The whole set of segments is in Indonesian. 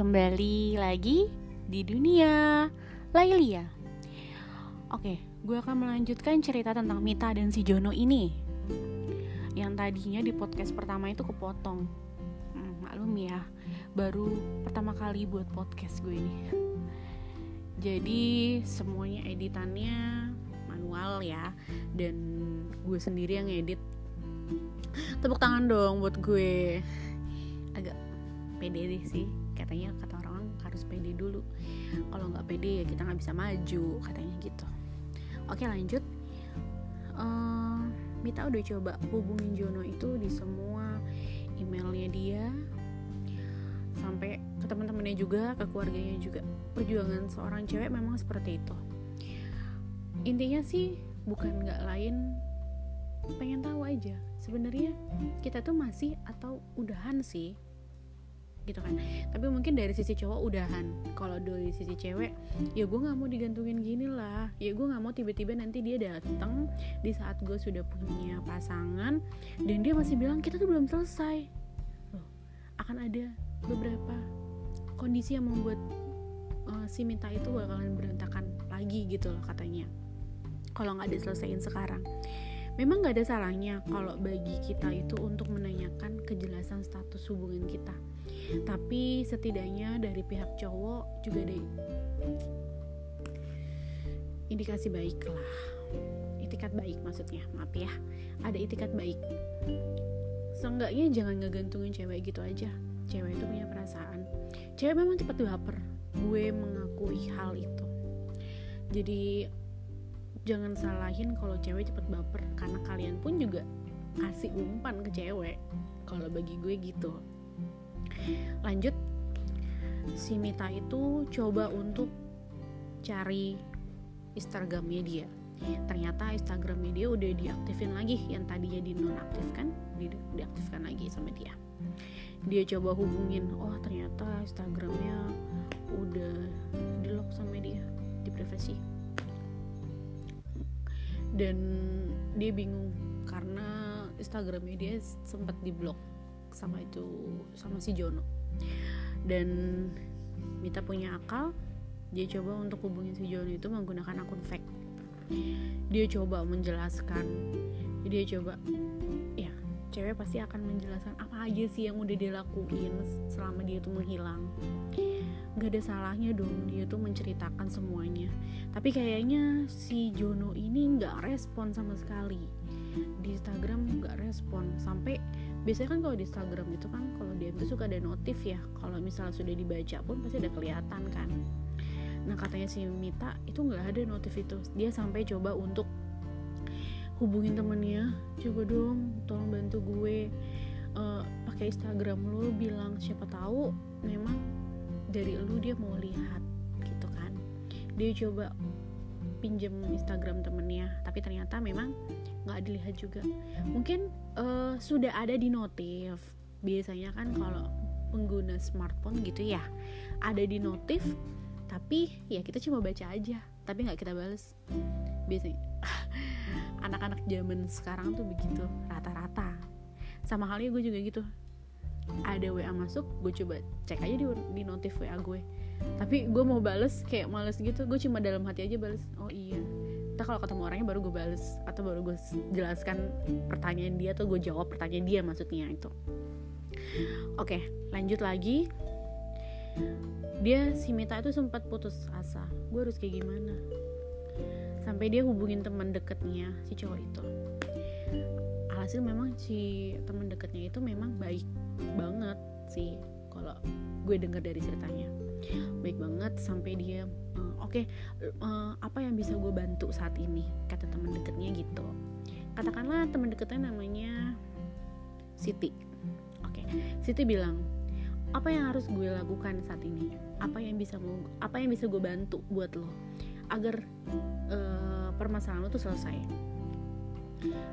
kembali lagi di dunia Lailia. Oke, gue akan melanjutkan cerita tentang Mita dan si Jono ini. Yang tadinya di podcast pertama itu kepotong. Hmm, maklum ya, baru pertama kali buat podcast gue ini. Jadi semuanya editannya manual ya, dan gue sendiri yang edit. Tepuk tangan dong buat gue. Agak pede sih katanya kata orang harus pede dulu. Kalau nggak pede ya kita nggak bisa maju katanya gitu. Oke lanjut. Uh, Mita udah coba hubungin Jono itu di semua emailnya dia sampai ke teman-temannya juga ke keluarganya juga. Perjuangan seorang cewek memang seperti itu. Intinya sih bukan nggak lain pengen tahu aja. Sebenarnya kita tuh masih atau udahan sih gitu kan. Tapi mungkin dari sisi cowok udahan. Kalau dari sisi cewek ya gue nggak mau digantungin gini lah. Ya gue nggak mau tiba-tiba nanti dia datang di saat gue sudah punya pasangan dan dia masih bilang kita tuh belum selesai. Loh akan ada beberapa kondisi yang membuat uh, si minta itu bakalan berantakan lagi gitu loh katanya. Kalau nggak diselesaikan sekarang memang nggak ada salahnya kalau bagi kita itu untuk menanyakan kejelasan status hubungan kita. Tapi setidaknya dari pihak cowok juga ada indikasi baik lah. Itikat baik maksudnya maaf ya. Ada itikat baik. Seenggaknya jangan ngegantungin cewek gitu aja. Cewek itu punya perasaan. Cewek memang cepat baper gue mengakui hal itu. Jadi jangan salahin kalau cewek cepet baper. Karena kalian pun juga kasih umpan ke cewek kalau bagi gue gitu. Lanjut. Si Mita itu coba untuk cari Instagramnya dia. Ternyata Instagram dia udah diaktifin lagi. Yang tadinya dinonaktifkan di diaktifkan lagi sama dia. Dia coba hubungin oh ternyata dan dia bingung karena Instagramnya dia sempat diblok sama itu sama si Jono. Dan Mita punya akal dia coba untuk hubungin si Jono itu menggunakan akun fake. Dia coba menjelaskan dia coba ya cewek pasti akan menjelaskan apa aja sih yang udah dia lakuin selama dia tuh menghilang gak ada salahnya dong dia tuh menceritakan semuanya. Tapi kayaknya si Jono ini nggak respon sama sekali. Di Instagram nggak respon. Sampai biasanya kan kalau di Instagram itu kan kalau dia itu suka ada notif ya. Kalau misalnya sudah dibaca pun pasti ada kelihatan kan. Nah katanya si Mita itu nggak ada notif itu. Dia sampai coba untuk hubungin temennya. Coba dong tolong bantu gue. Uh, pakai Instagram lu bilang siapa tahu memang dari lu dia mau lihat gitu kan. Dia coba pinjem Instagram temennya tapi ternyata memang nggak dilihat juga. Mungkin uh, sudah ada di notif. Biasanya kan kalau pengguna smartphone gitu ya ada di notif tapi ya kita cuma baca aja tapi nggak kita balas biasanya anak-anak zaman sekarang tuh begitu rata-rata. Sama halnya gue juga gitu ada WA masuk gue coba cek aja di, di notif WA gue. Tapi gue mau bales kayak males gitu. Gue cuma dalam hati aja bales oh iya. Kita kalau ketemu orangnya baru gue bales atau baru gue jelaskan pertanyaan dia atau gue jawab pertanyaan dia maksudnya itu. Oke lanjut lagi. Dia si Mita itu sempat putus asa. Gue harus kayak gimana? Sampai dia hubungin teman deketnya si cowok itu alhasil memang si teman deketnya itu memang baik banget sih kalau gue dengar dari ceritanya. Baik banget sampai dia uh, oke okay, uh, eh, apa yang bisa gue bantu saat ini? kata teman deketnya gitu. Katakanlah teman deketnya namanya Siti. Oke okay. Siti bilang apa yang harus gue lakukan saat ini? Apa yang bisa mau apa yang bisa gue bantu buat lo agar uh, permasalahan lo tuh selesai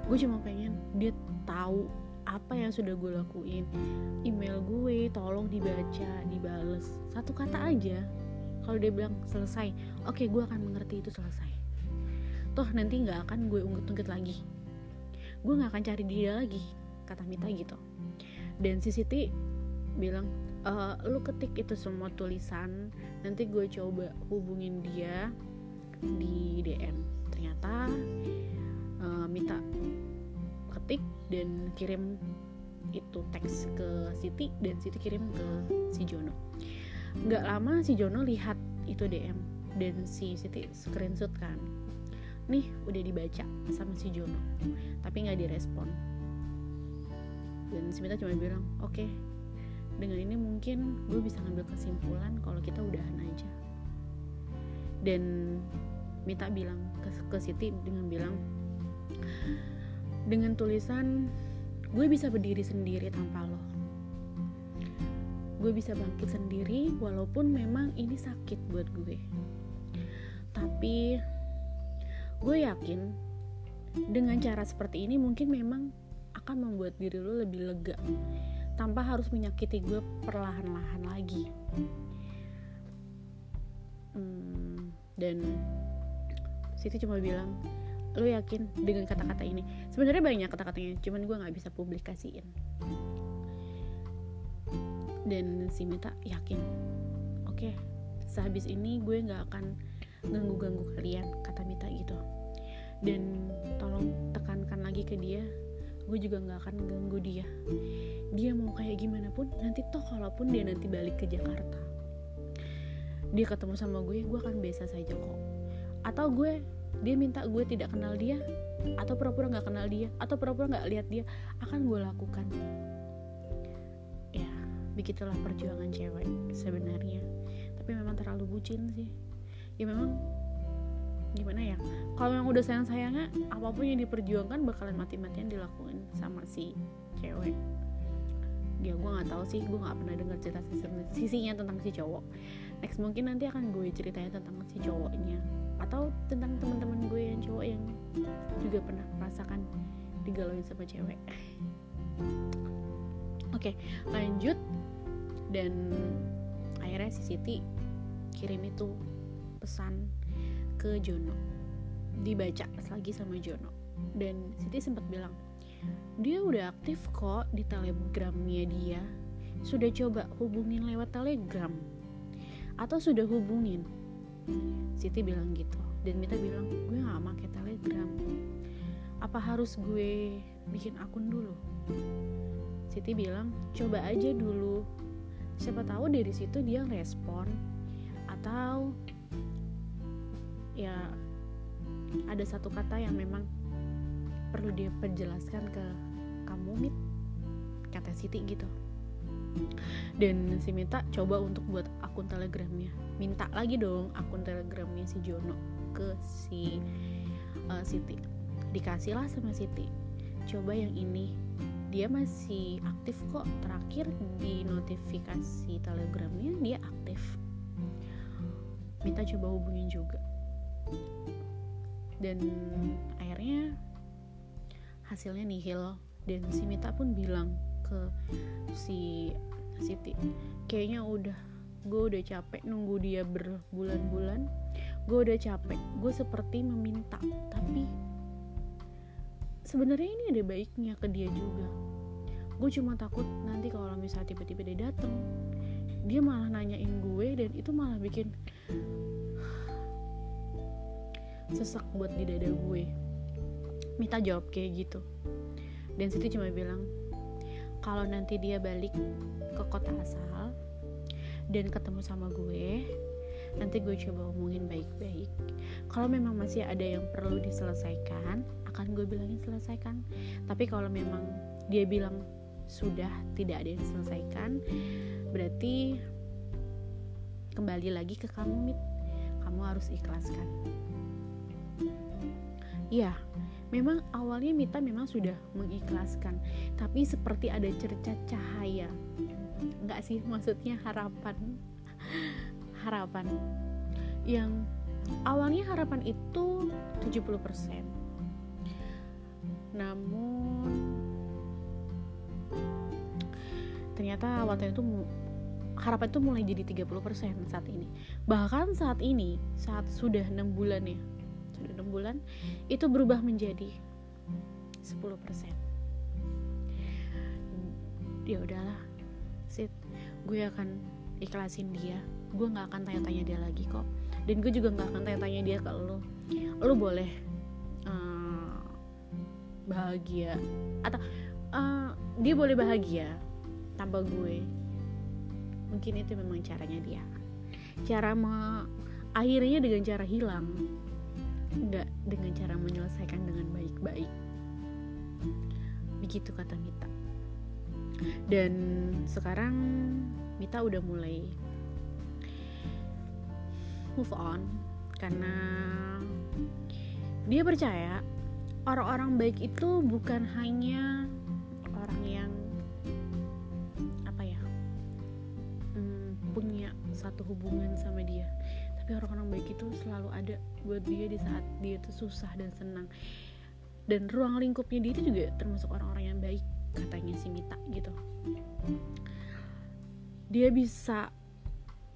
gue cuma pengen dia tahu apa yang sudah gue lakuin. Email gue tolong dibaca dibales. Satu kata aja kalau dia bilang selesai oke okay, gue akan mengerti itu selesai. Toh nanti nggak akan gue ungkit-ungkit lagi. Gue nggak akan cari dia lagi kata Mita gitu. Dan si Siti bilang uh, lu ketik itu semua tulisan nanti gue coba hubungin dia di DM ternyata uh, minta ketik dan kirim itu teks ke Siti dan Siti kirim ke si Jono. Nggak lama si Jono lihat itu DM dan si Siti screenshot kan. Nih udah dibaca sama si Jono tapi nggak direspon. Dan si Mita cuma bilang oke okay, dengan ini mungkin gue bisa ngambil kesimpulan kalau kita udahan aja. Dan Mita bilang ke, ke Siti dengan bilang dengan tulisan gue bisa berdiri sendiri tanpa lo. Gue bisa bangkit sendiri walaupun memang ini sakit buat gue. Tapi gue yakin dengan cara seperti ini mungkin memang akan membuat diri lo lebih lega tanpa harus menyakiti gue perlahan-lahan lagi. Hmm, dan Siti cuma bilang lo yakin dengan kata-kata ini? Sebenarnya banyak kata-katanya cuman gue nggak bisa publikasiin. Dan si Mita yakin. Oke okay, sehabis ini gue nggak akan ganggu-ganggu kalian kata Mita gitu. Dan tolong tekankan lagi ke dia gue juga nggak akan ganggu dia. Dia mau kayak gimana pun nanti toh kalaupun dia nanti balik ke Jakarta dia ketemu sama gue gue akan biasa saja kok. Atau gue dia minta gue tidak kenal dia atau pura-pura nggak kenal dia atau pura-pura nggak lihat dia akan gue lakukan. Ya begitulah perjuangan cewek sebenarnya. Tapi memang terlalu bucin sih. Ya memang gimana ya? Kalau yang udah sayang sayangnya apa pun yang diperjuangkan bakalan mati-matian dilakukan sama si cewek. Ya gue nggak tahu sih gue nggak pernah dengar cerita sisinya tentang si cowok. Next mungkin nanti akan gue ceritain tentang si cowoknya atau tentang teman-teman gue yang cowok yang juga pernah merasakan digalauin sama cewek. Oke okay, lanjut. Dan akhirnya si Siti kirim itu pesan ke Jono. Dibaca lagi sama Jono. Dan Siti sempat bilang dia udah aktif kok di telegramnya dia. Sudah coba hubungin lewat telegram. Atau sudah hubungin Siti bilang gitu. Dan Mita bilang gue gak pakai telegram. Apa harus gue bikin akun dulu? Siti bilang coba aja dulu. Siapa tahu dari situ dia respon atau ya ada satu kata yang memang perlu dia perjelaskan ke kamu mit kata Siti gitu. Dan si Minta coba untuk buat akun telegramnya. Minta lagi dong akun telegramnya si Jono ke si uh, Siti. Dikasih lah sama Siti. Coba yang ini. Dia masih aktif kok. Terakhir di notifikasi telegramnya dia aktif. Minta coba hubungin juga. Dan akhirnya hasilnya nihil. Dan si Mita pun bilang ke si Siti kayaknya udah gue udah capek nunggu dia berbulan-bulan. Gue udah capek gue seperti meminta. Tapi sebenarnya ini ada baiknya ke dia juga. Gue cuma takut nanti kalau misalnya tiba-tiba dia dateng dia malah nanyain gue dan itu malah bikin sesak buat di dada gue. Mita jawab kayak gitu. Dan Siti cuma bilang kalau nanti dia balik ke dan ketemu sama gue nanti gue coba omongin baik-baik. Kalau memang masih ada yang perlu diselesaikan akan gue bilangin selesaikan. Tapi kalau memang dia bilang sudah tidak ada yang diselesaikan berarti kembali lagi ke kamu mit. Kamu harus ikhlaskan. Ya, memang awalnya Mita memang sudah mengikhlaskan, tapi seperti ada cerca cahaya. Enggak sih, maksudnya harapan. harapan. Yang awalnya harapan itu 70%. Namun ternyata awalnya itu harapan itu mulai jadi 30% saat ini. Bahkan saat ini, saat sudah 6 bulan ya, sudah enam bulan itu berubah menjadi 10% ya udahlah sit. Gue akan ikhlasin dia. Gue nggak akan tanya-tanya dia lagi kok. Dan gue juga nggak akan tanya-tanya dia ke lo lo boleh uh, bahagia. Atau uh, dia boleh bahagia tanpa gue. Mungkin itu memang caranya dia. Cara me akhirnya dengan cara hilang. Nggak dengan cara menyelesaikan dengan baik-baik. Begitu kata Mita dan sekarang Mita udah mulai move on karena dia percaya orang-orang baik itu bukan hanya orang yang apa ya hmm, punya satu hubungan sama dia. Tapi orang-orang baik itu selalu ada buat dia di saat dia itu susah dan senang. Dan ruang lingkupnya dia itu juga termasuk orang-orang yang baik katanya si Mita gitu dia bisa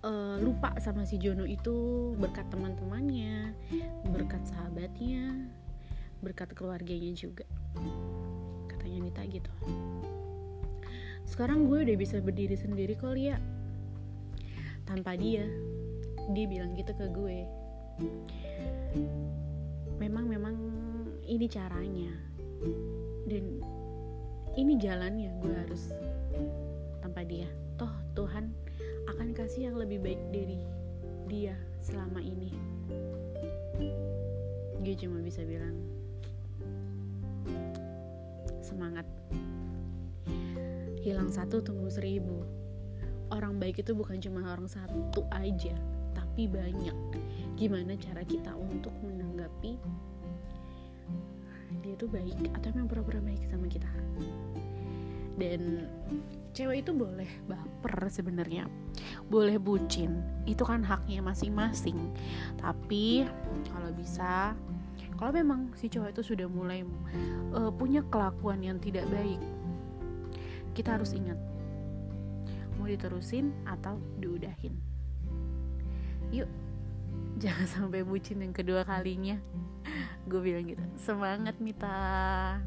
uh, lupa sama si Jono itu berkat teman-temannya, berkat sahabatnya, berkat keluarganya juga. Katanya Nita gitu. Sekarang gue udah bisa berdiri sendiri kok Lia. Tanpa dia, dia bilang gitu ke gue. Memang memang ini caranya dan ini jalannya gue harus tanpa dia. Toh Tuhan akan kasih yang lebih baik dari dia selama ini. Gue cuma bisa bilang semangat. Hilang satu tunggu seribu. Orang baik itu bukan cuma orang satu aja tapi banyak. Gimana cara kita untuk menanggapi dia tuh baik atau memang pura-pura baik sama kita. Dan cewek itu boleh baper sebenarnya. Boleh bucin. Itu kan haknya masing-masing. Tapi kalau bisa kalau memang si cowok itu sudah mulai uh, punya kelakuan yang tidak baik kita harus ingat mau diterusin atau diudahin. Yuk jangan sampai bucin yang kedua kalinya gue bilang gitu. Semangat Mita